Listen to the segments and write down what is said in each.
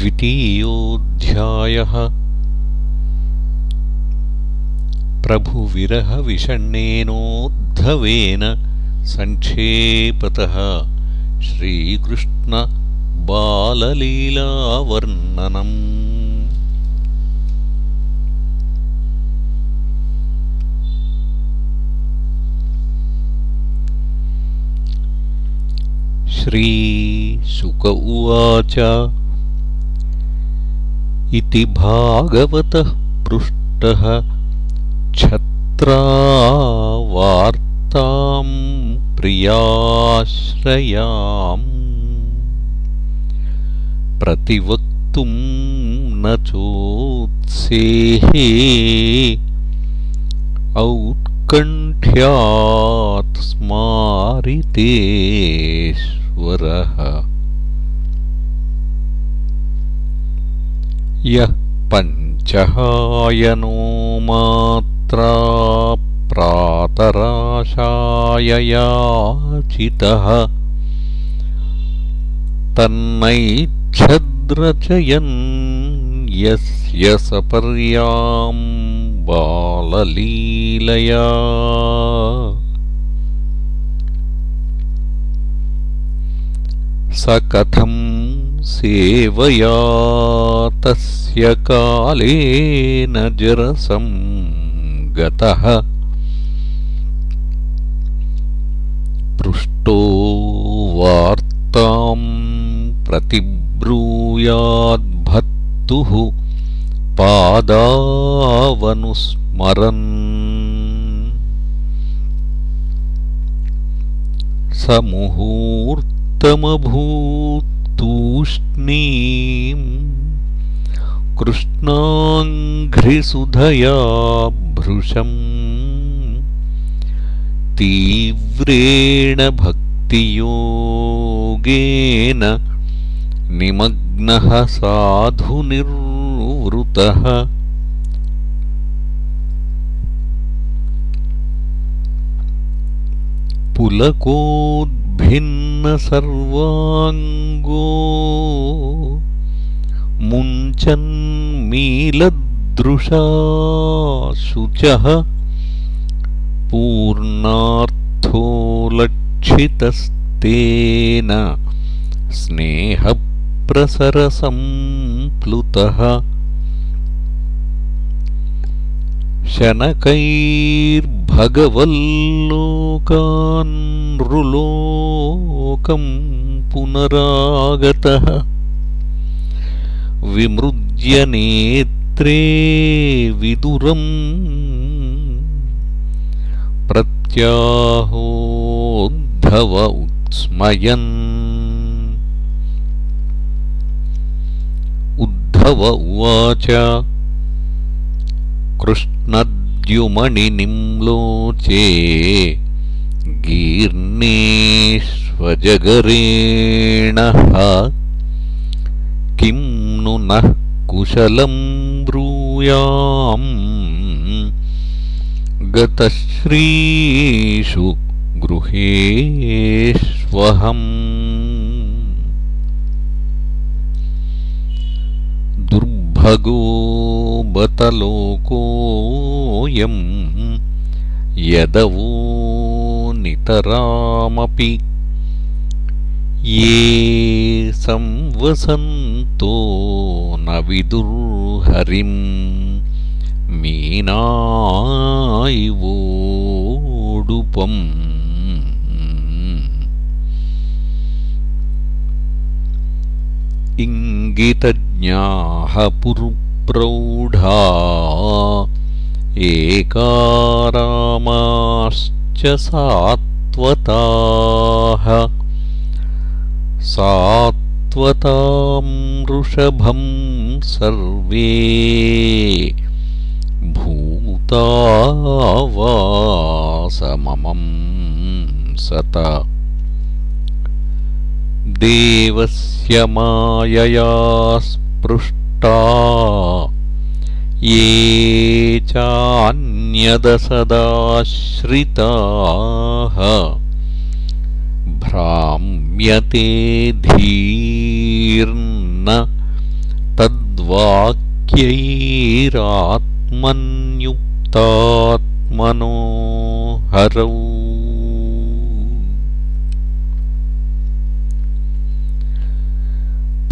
द्वितीयोऽध्यायः। प्रभुविरहविषण्णेनोद्धवेन सङ्क्षेपतः श्रीकृष्णबाललीलावर्णनम् श्रीशुक उवाच इति भागवतः पृष्टः छत्रावार्ताम् प्रियाश्रयाम्। प्रतिवक्तुम् न चोत्सेहे। औत्कण्ठ्यात् स्मारितेश्वरः यः पञ्चहायनो मात्रा प्रातराशाययाचितः तन्नैच्छद्रचयन् यस्य सपर्यां बाललीलया। स कथम् सेवया तस्य कालेन जरसं गतः। पृष्टो वार्ताम् प्रतिब्रूयाद्भत्तुः पादावनुस्मरन्। स मुहूर्तमभूत् कृष्णाङ्घ्रिसुधया भृशम् तीव्रेण भक्तियोगेन निमग्नः साधुनिर्वृतः पुलकोद्भिन्नसर्वाङ्गो मुञ्चन्मीलदृशाशुचः पूर्णार्थो लक्षितस्तेन स्नेहप्रसरसम्प्लुतः शनकैर्भगवल्लोकान्नृलोकम् पुनरागतः विमृज्य नेत्रे विदुरम् प्रत्याहोद्धव उत्स्मयन्। उद्धव उवाच कृष्णद्युमणिनिम्लोचे गीर्णेष्वजगरेणः किं नु नः कुशलं ब्रूयाम्? गतश्रीषु गृहेष्वहम्। दुर्भगो बतलोकोऽयम् यदवो नितरामपि ये संवसन्तो न विदुर्हरिम् मीनायिवोडुपम्। इङ्गितज्ञाः पुरुप्रौढा एकारामाश्च सात्वताः। सात्वतां वृषभं सर्वे। भूतावासममं सत। देवस्य मायया स्पृष्टा ये चान्यदसदाश्रिताः भ्राम्यते धीर्न वाक्यैरात्मन्युक्तात्मनो हरौ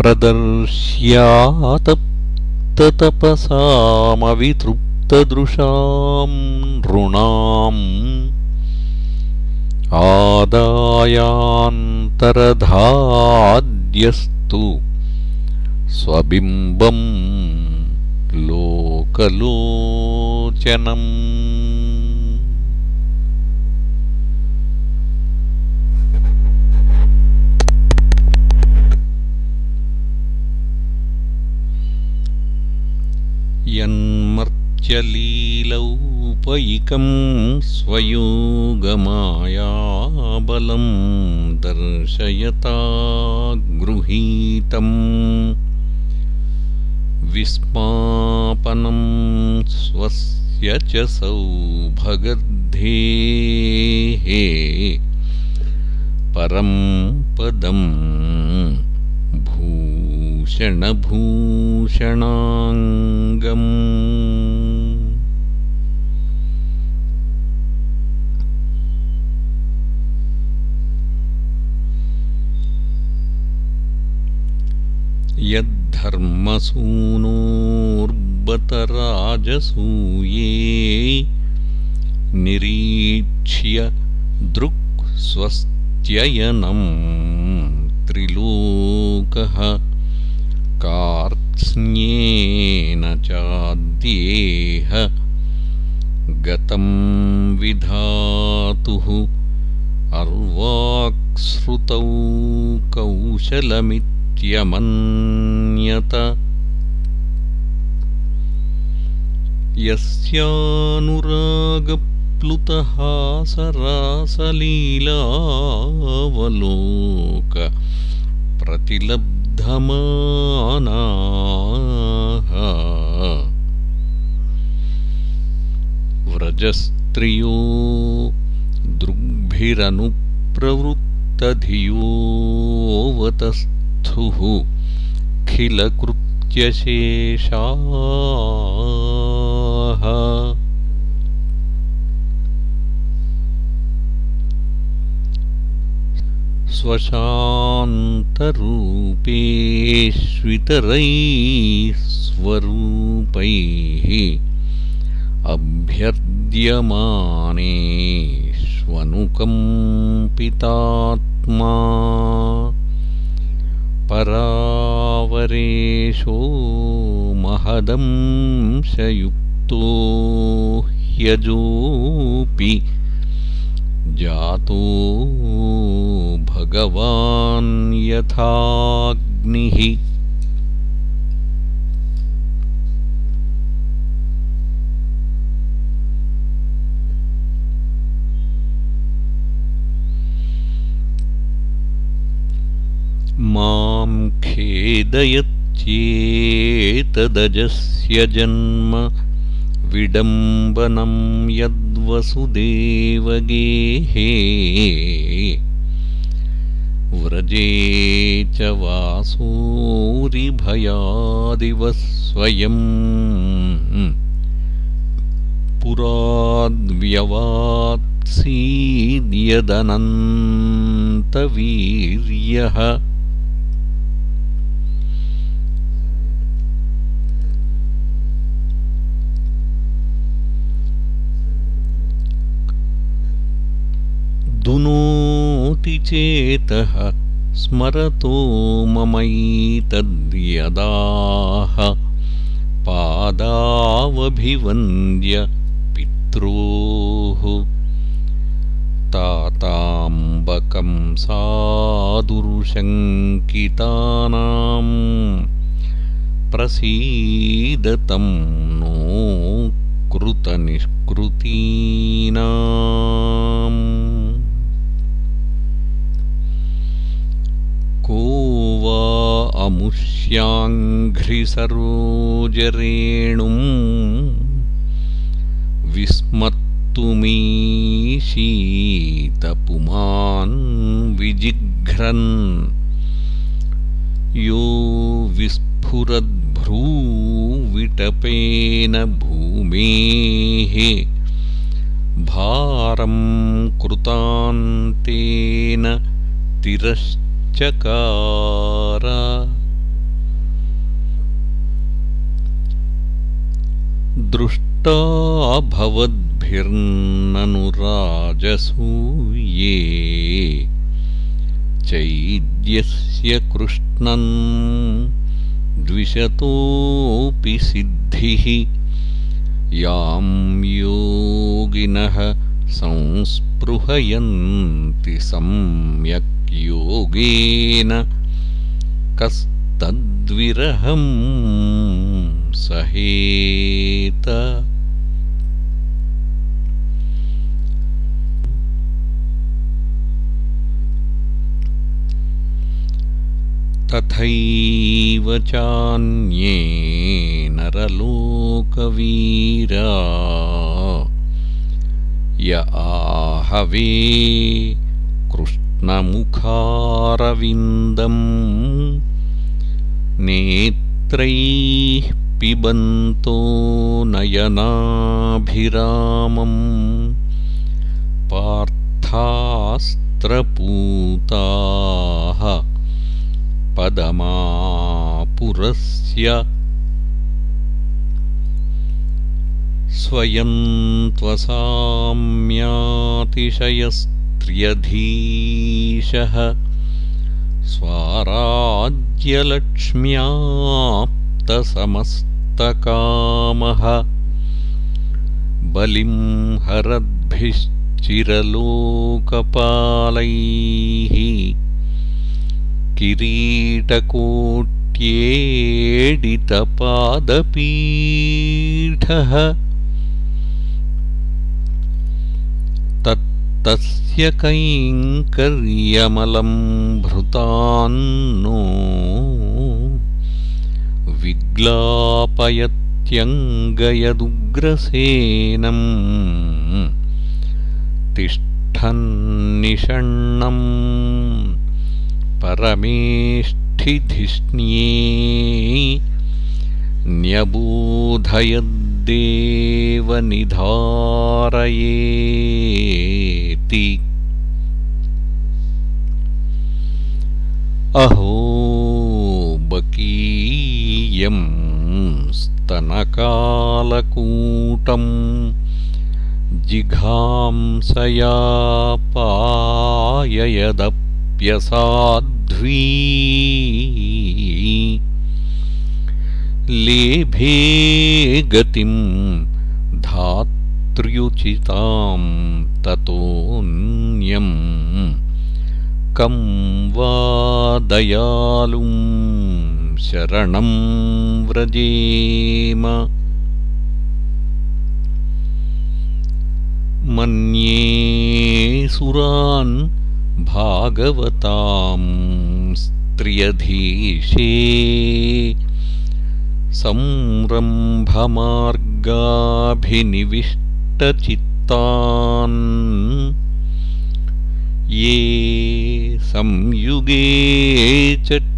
प्रदर्श्यातप्ततपसामवितृप्तदृशां नृणाम् आदायान्तरधाद्यस्तु स्वबिम्बम् लोकलोचनम् यन्मर्त्यलीलौपयिकं स्वयोगमायाबलं दर्शयता गृहीतम् विस्मापनं स्वस्य च सौभगद्धेः परं पदम् भूषणभूषणाङ्गम् यद्धर्मसूनोर्बतराजसूये निरीक्ष्य दृक् स्वस्त्ययनम् त्रिलोकः कार्त्स्न्येन चाद्येह गतं विधातुः अर्वाक्सृतौ कौशलमित्यमन्यत यस्यानुरागप्लुतहासरासलीलावलोक प्रतिलब्धमानाः। व्रजस्त्रियो दृग्भिरनुप्रवृत्तधियोऽवतस्थुः खिलकृत्यशेषाः स्वशान्तरूपेष्वितरैः स्वरूपैः अभ्यर्द्यमानेष्वनुकम्पितात्मा परावरेशो महदंशयुक्तो ह्यजोऽपि जातो भगवान् यथाग्निः मां खेदयत्येतदजस्य जन्म विडम्बनं यद्वसुदेवगेः व्रजे च वासोरिभयादिव स्वयम् पुराद्व्यवात्सीद्यदनन्तवीर्यः चेतः स्मरतो ममैतद्यदाह पादावभिवन्द्य पित्रोः। ताताम्बकं सादुर्शङ्कितानां प्रसीदतं नो कृतनिष्कृतीनाम् को वा अमुष्याङ्घ्रिसरोजरेणुम् विस्मत्तुमीशीतपुमान् विजिघ्रन्। यो विस्फुरद्भ्रूमध्यात् भ्रूविटपेन भूमेः भारं कृतान्तेन तिरश्चकार दृष्टाभवद्भिर्ननुराजसूये चैद्यस्य कृष्णन् द्विषतोऽपि सिद्धिः। यां योगिनः संस्पृहयन्ति सम्यक् योगेन। कस्तद्विरहं सहेत। तथैव चान्ये नरलोकवीरा। य आहवे कृष्णमुखारविन्दम्। नेत्रैः पिबन्तो नयनाभिरामम्। पार्थास्त्रपूताः पदमापुरस्य स्वयं त्वसाम्यातिशयस्त्र्यधीशः स्वाराज्यलक्ष्म्याप्तसमस्तकामः बलिं हरद्भिश्चिरलोकपालैः। किरीटकोट्येडितपादपीठः। तत्तस्य कैङ्कर्यमलं भृतान्नो विग्लापयत्यङ्गयदुग्रसेनम् तिष्ठन्निषण्णम् परमेष्ठिधिष्ण्ये न्यबोधयद्देवनिधारयेति। अहो बकीयं स्तनकालकूटम् जिघांसया पाययदप् प्यसाध्वी लेभे गतिं धात्र्युचितां ततोऽन्यम्। कं वा दयालुं शरणं व्रजेम। मन्ये सुरान् भागवतां स्त्रियधीशे संरम्भमार्गाभिनिविष्टचित्तान्। ये संयुगे च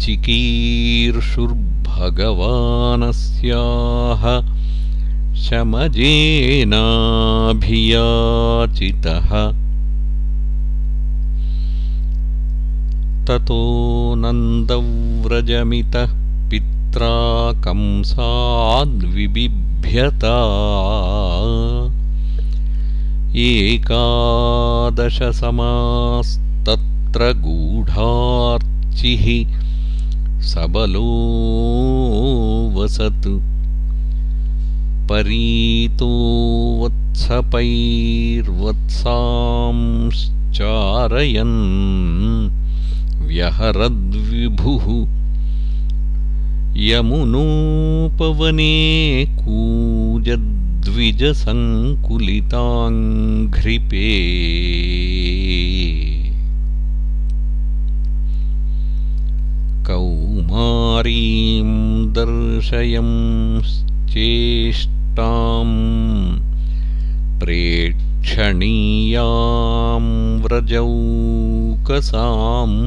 चिकीर्षुर्भगवानस्याः शमजेनाभियाचितः। ततो नन्दव्रजमितः पित्रा कंसाद्विबिभ्यता एकादशसमास्तत्र गूढार्चिः सबलो वसत् परीतो वत्सपैर्वत्सांश्चारयन् व्यहरद्विभुः। यमुनोपवने कूजद्विजसङ्कुलिताङ्घ्रिपे कौमारीं दर्शयंश्चेष्टाम् प्रेक्षणीयां व्रजौकसाम्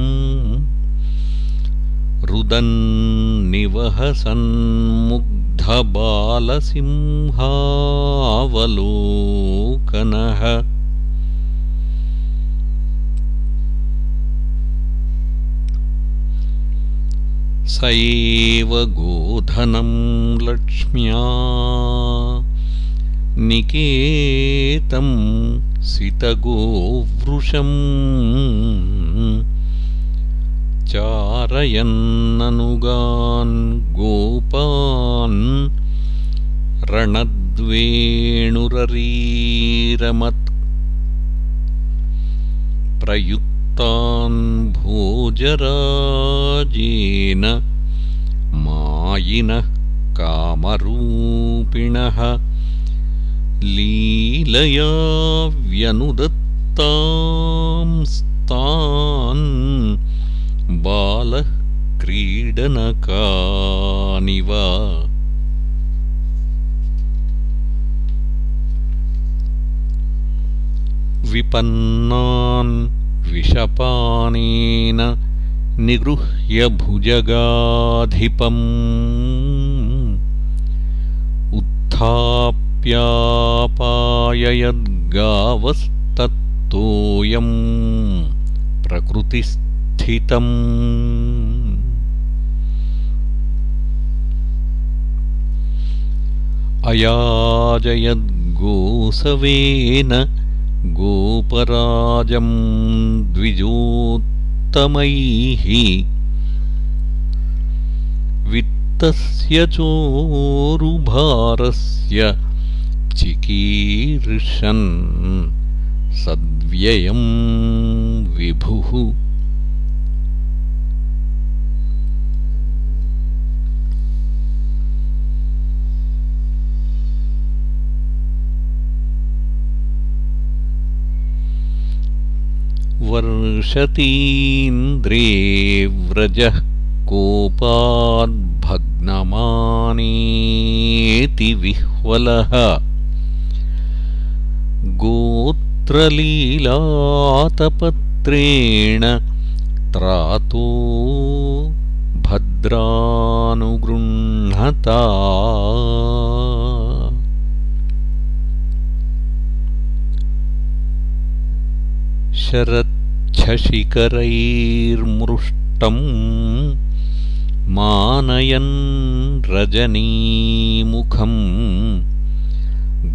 रुदन्निवहसन्मुग्धबालसिंहावलोकनः एव गोधनं लक्ष्म्या निकेतं सितगोवृषम् चारयन्ननुगान् गोपान् रणद्वेणुररीरमत् प्रयुक्तान् भोजराजेन मायिनः कामरूपिणः लीलया व्यनुदत्तांस्तान् बालः क्रीडनकानिव विपन्नान् विषपानेन निगृह्य भुजगाधिपम् उत्थाप्यापाययद्गावस्तत्तोऽयम् प्रकृतिस्थ अयाजयद्गोसवेन गोपराजं द्विजोत्तमैः वित्तस्य चोरुभारस्य चिकीर्षन् सद्व्ययं विभुः वर्षतीन्द्रे व्रजः कोपाद्भग्नमानेति विह्वलः। गोत्रलीलातपत्रेण त्रातो भद्रानुगृह्णता शरच्छशिखरैर्मृष्टम् मानयन् रजनीमुखम्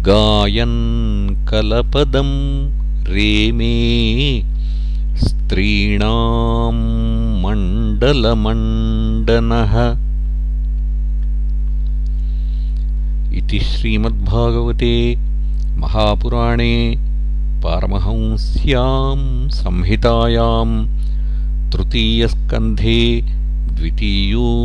गायन् कलपदं रेमे स्त्रीणां मण्डलमण्डनः। इति श्रीमद्भागवते महापुराणे पारमहंस्यां संहितायां तृतीयस्कन्धे द्वितीयोऽध्यायः